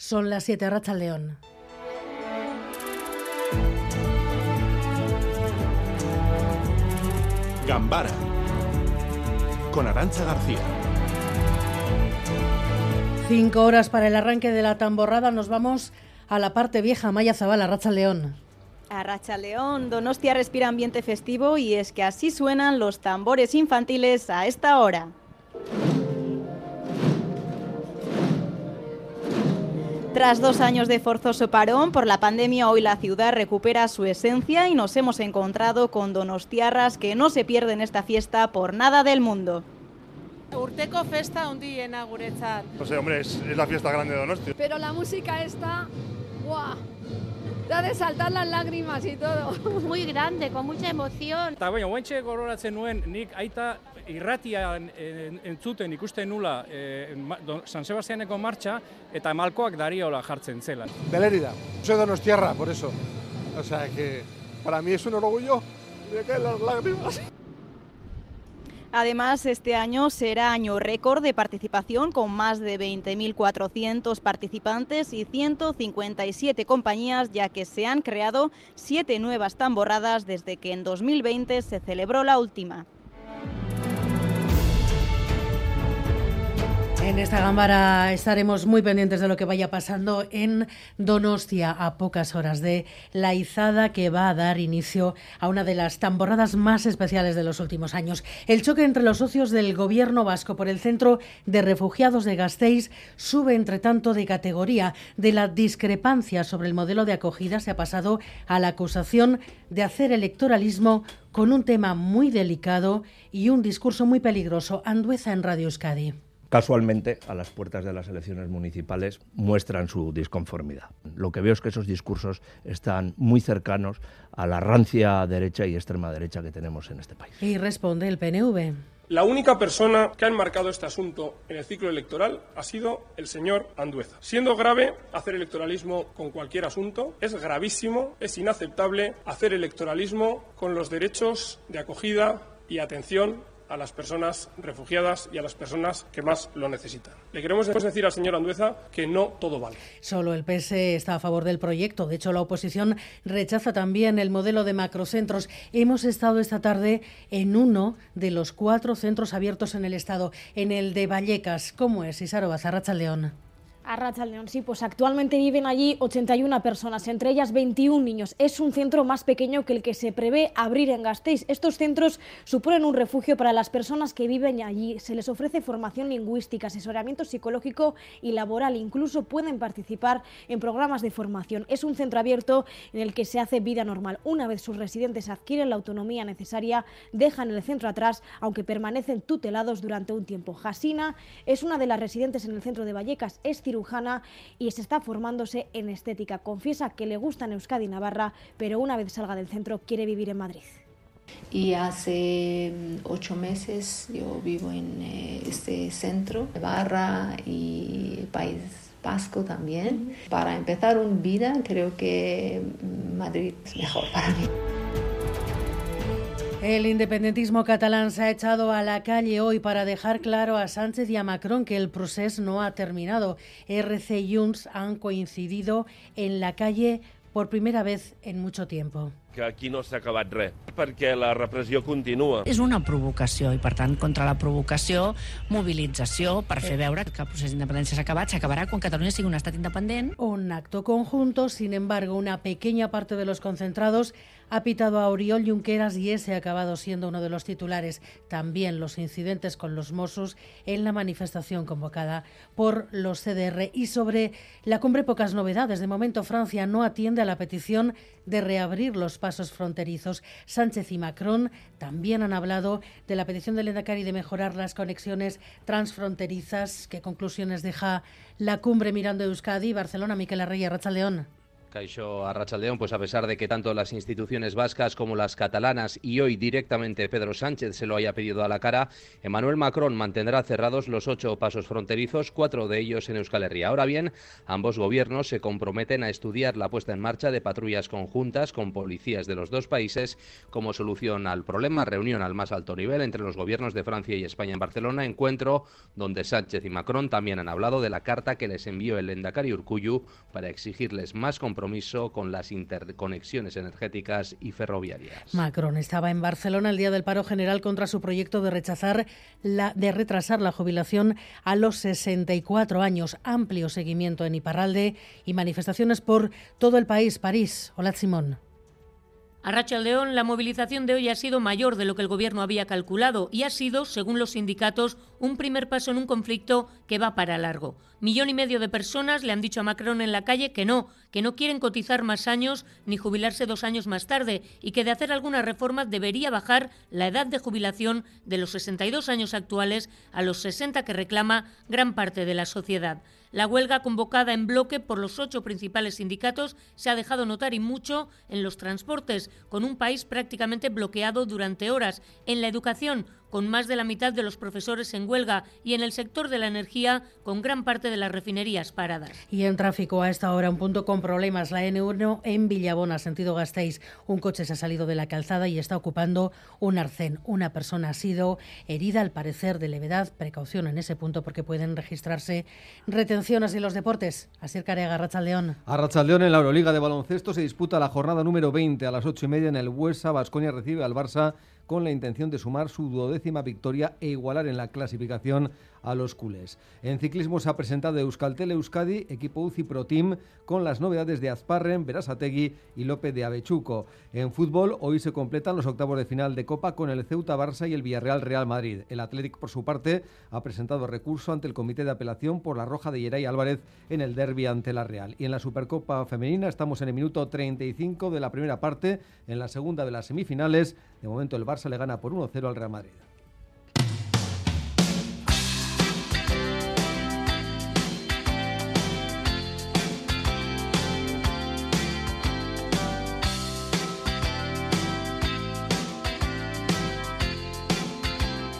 Son las 7 Racha León. Gambara con Arancha García. Cinco horas para el arranque de la tamborrada. Nos vamos a la parte vieja, Maya Zabala, Racha León. A Racha León, Donostia respira ambiente festivo y es que así suenan los tambores infantiles a esta hora. Tras dos años de forzoso parón por la pandemia, hoy la ciudad recupera su esencia y nos hemos encontrado con donostiarras que no se pierden esta fiesta por nada del mundo. Urteco festa hundiena guretzat. No sé, hombre, es, es la fiesta grande de Donosti. Pero la música esta, ¡guau! Da de saltar las lágrimas y todo. Muy grande, con mucha emoción. Eta baina, guantxe gororatzen nuen, nik aita irratian en- entzuten ikusten nula eh, Don- San Sebastianeko martxa eta malkoak dariola jartzen zela. De Lérida. Soy donostiarra, por eso. O sea que para mí es un orgullo. Me caen las lágrimas. Además, este año será año récord de participación con más de 20.400 participantes y 157 compañías, ya que se han creado siete nuevas tamborradas desde que en 2020 se celebró la última. En esta gámbara estaremos muy pendientes de lo que vaya pasando en Donostia a pocas horas de la izada que va a dar inicio a una de las tamborradas más especiales de los últimos años. El choque entre los socios del gobierno vasco por el centro de refugiados de Gasteiz sube entre tanto de categoría. De la discrepancia sobre el modelo de acogida se ha pasado a la acusación de hacer electoralismo con un tema muy delicado y un discurso muy peligroso. Andueza en Radio Euskadi. Casualmente, a las puertas de las elecciones municipales muestran su disconformidad. Lo que veo es que esos discursos están muy cercanos a la rancia derecha y extrema derecha que tenemos en este país. Y responde el PNV. La única persona que ha enmarcado este asunto en el ciclo electoral ha sido el señor Andueza. Siendo grave hacer electoralismo con cualquier asunto, es gravísimo, es inaceptable hacer electoralismo con los derechos de acogida y atención a las personas refugiadas y a las personas que más lo necesitan. Le queremos decir al señor Andueza que no todo vale. Solo el PS está a favor del proyecto. De hecho, la oposición rechaza también el modelo de macrocentros. Hemos estado esta tarde en uno de los cuatro centros abiertos en el Estado, en el de Vallecas. ¿Cómo es, Isaro Bazarracha León? A León, sí, pues actualmente viven allí 81 personas, entre ellas 21 niños. Es un centro más pequeño que el que se prevé abrir en Gasteiz. Estos centros suponen un refugio para las personas que viven allí. Se les ofrece formación lingüística, asesoramiento psicológico y laboral. Incluso pueden participar en programas de formación. Es un centro abierto en el que se hace vida normal. Una vez sus residentes adquieren la autonomía necesaria, dejan el centro atrás, aunque permanecen tutelados durante un tiempo. Jasina es una de las residentes en el centro de Vallecas. Es cirujana y se está formándose en estética. Confiesa que le gusta en Euskadi y Navarra, pero una vez salga del centro quiere vivir en Madrid. Y hace mm, ocho meses yo vivo en eh, este centro, Navarra y País Vasco también. Para empezar una vida creo que mm, Madrid es mejor para mí. El independentismo catalán se ha echado a la calle hoy para dejar claro a Sánchez y a Macron que el proceso no ha terminado. RC y Junts han coincidido en la calle por primera vez en mucho tiempo. Que aquí no s'ha acabat res, perquè la repressió continua. És una provocació i, per tant, contra la provocació, mobilització per fer veure que el procés d'independència s'ha acabat, s'acabarà quan Catalunya sigui un estat independent. Un acto conjunto, sin embargo, una pequeña parte de los concentrados ha pitado a Oriol Junqueras y ese ha acabado siendo uno de los titulares. También los incidentes con los Mossos en la manifestación convocada por los CDR. Y sobre la cumbre, pocas novedades. De momento, Francia no atiende a la petición de reabrir los pasos fronterizos. Sánchez y Macron también han hablado de la petición del Endacari de mejorar las conexiones transfronterizas. ¿Qué conclusiones deja la cumbre mirando Euskadi? Barcelona, Miquel Arrey, Racha León. Caixo Arrachaldeón, pues a pesar de que tanto las instituciones vascas como las catalanas y hoy directamente Pedro Sánchez se lo haya pedido a la cara, Emmanuel Macron mantendrá cerrados los ocho pasos fronterizos, cuatro de ellos en Euskal Herria. Ahora bien, ambos gobiernos se comprometen a estudiar la puesta en marcha de patrullas conjuntas con policías de los dos países como solución al problema. Reunión al más alto nivel entre los gobiernos de Francia y España en Barcelona, encuentro donde Sánchez y Macron también han hablado de la carta que les envió el Endacari Urcuyu para exigirles más compromiso compromiso con las interconexiones energéticas y ferroviarias. Macron estaba en Barcelona el día del paro general contra su proyecto de rechazar la de retrasar la jubilación a los 64 años. Amplio seguimiento en Iparralde y manifestaciones por todo el país. París. Hola, Simón. A León, la movilización de hoy ha sido mayor de lo que el Gobierno había calculado y ha sido, según los sindicatos, un primer paso en un conflicto que va para largo. Millón y medio de personas le han dicho a Macron en la calle que no, que no quieren cotizar más años ni jubilarse dos años más tarde y que de hacer algunas reformas debería bajar la edad de jubilación de los 62 años actuales a los 60 que reclama gran parte de la sociedad. La huelga convocada en bloque por los ocho principales sindicatos se ha dejado notar y mucho en los transportes, con un país prácticamente bloqueado durante horas, en la educación, con más de la mitad de los profesores en huelga y en el sector de la energía con gran parte de las refinerías paradas. Y en tráfico a esta hora un punto con problemas, la N1 en Villabona, sentido Gasteiz. Un coche se ha salido de la calzada y está ocupando un arcén. Una persona ha sido herida al parecer de levedad. Precaución en ese punto porque pueden registrarse retenciones y los deportes. Así Carega, Arrachaldeón. Arrachaldeón en la Euroliga de baloncesto se disputa la jornada número 20 a las 8 y media en el Huesa. Vasconia recibe al Barça con la intención de sumar su duodécima victoria e igualar en la clasificación a los culés. En ciclismo se ha presentado Euskaltel Euskadi, equipo UCI Pro Team, con las novedades de Azparren, Berasategui y López de Avechuco. En fútbol, hoy se completan los octavos de final de Copa con el Ceuta Barça y el Villarreal Real Madrid. El Athletic, por su parte, ha presentado recurso ante el Comité de Apelación por la roja de Yeray Álvarez en el derby ante la Real. Y en la Supercopa Femenina estamos en el minuto 35 de la primera parte, en la segunda de las semifinales. De momento el Barça le gana por 1-0 al Real Madrid.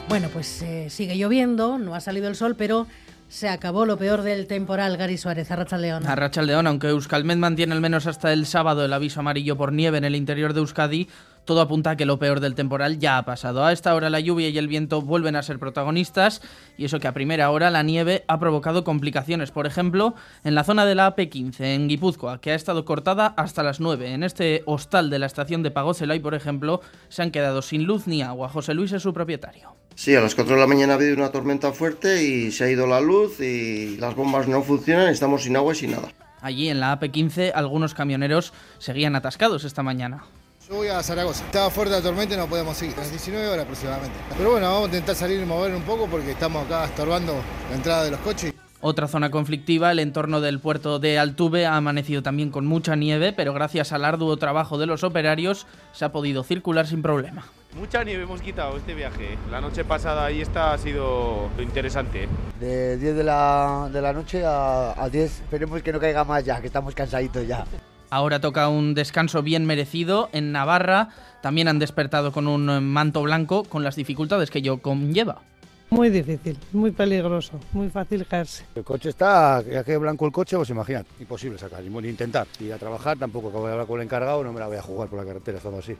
Bueno, pues eh, sigue lloviendo, no ha salido el sol, pero se acabó lo peor del temporal, Gary Suárez, Arrachaldeón. Arrachaldeón, aunque Euskalmet mantiene al menos hasta el sábado el aviso amarillo por nieve en el interior de Euskadi, todo apunta a que lo peor del temporal ya ha pasado. A esta hora la lluvia y el viento vuelven a ser protagonistas y eso que a primera hora la nieve ha provocado complicaciones. Por ejemplo, en la zona de la AP15, en Guipúzcoa, que ha estado cortada hasta las 9. En este hostal de la estación de Pagocelay, por ejemplo, se han quedado sin luz ni agua. José Luis es su propietario. Sí, a las 4 de la mañana ha habido una tormenta fuerte y se ha ido la luz y las bombas no funcionan, estamos sin agua y sin nada. Allí en la AP15 algunos camioneros seguían atascados esta mañana. Yo voy a Zaragoza. Estaba fuerte la tormenta y no podemos seguir. las 19 horas aproximadamente. Pero bueno, vamos a intentar salir y mover un poco porque estamos acá estorbando la entrada de los coches. Otra zona conflictiva, el entorno del puerto de Altuve, ha amanecido también con mucha nieve, pero gracias al arduo trabajo de los operarios se ha podido circular sin problema. Mucha nieve hemos quitado este viaje. La noche pasada ahí está ha sido interesante. De 10 de la, de la noche a, a 10, esperemos que no caiga más ya, que estamos cansaditos ya. Ahora toca un descanso bien merecido. En Navarra también han despertado con un manto blanco con las dificultades que ello conlleva. Muy difícil, muy peligroso, muy fácil caerse. El coche está, ya que blanco el coche, pues imagínate, imposible sacar, ni intentar. Ir a trabajar, tampoco voy a hablar con el encargado, no me la voy a jugar por la carretera, estando así.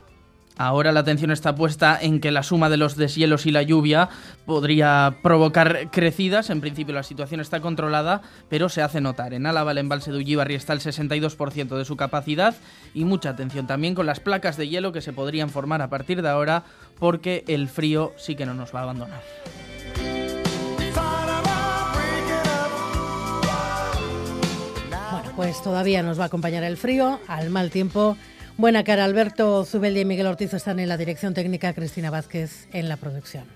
Ahora la atención está puesta en que la suma de los deshielos y la lluvia podría provocar crecidas. En principio la situación está controlada, pero se hace notar. En Álava el embalse de Ullibarri está el 62% de su capacidad y mucha atención también con las placas de hielo que se podrían formar a partir de ahora porque el frío sí que no nos va a abandonar. Pues todavía nos va a acompañar el frío, al mal tiempo Buena cara, Alberto Zubeldi y Miguel Ortiz están en la dirección técnica, Cristina Vázquez en la producción.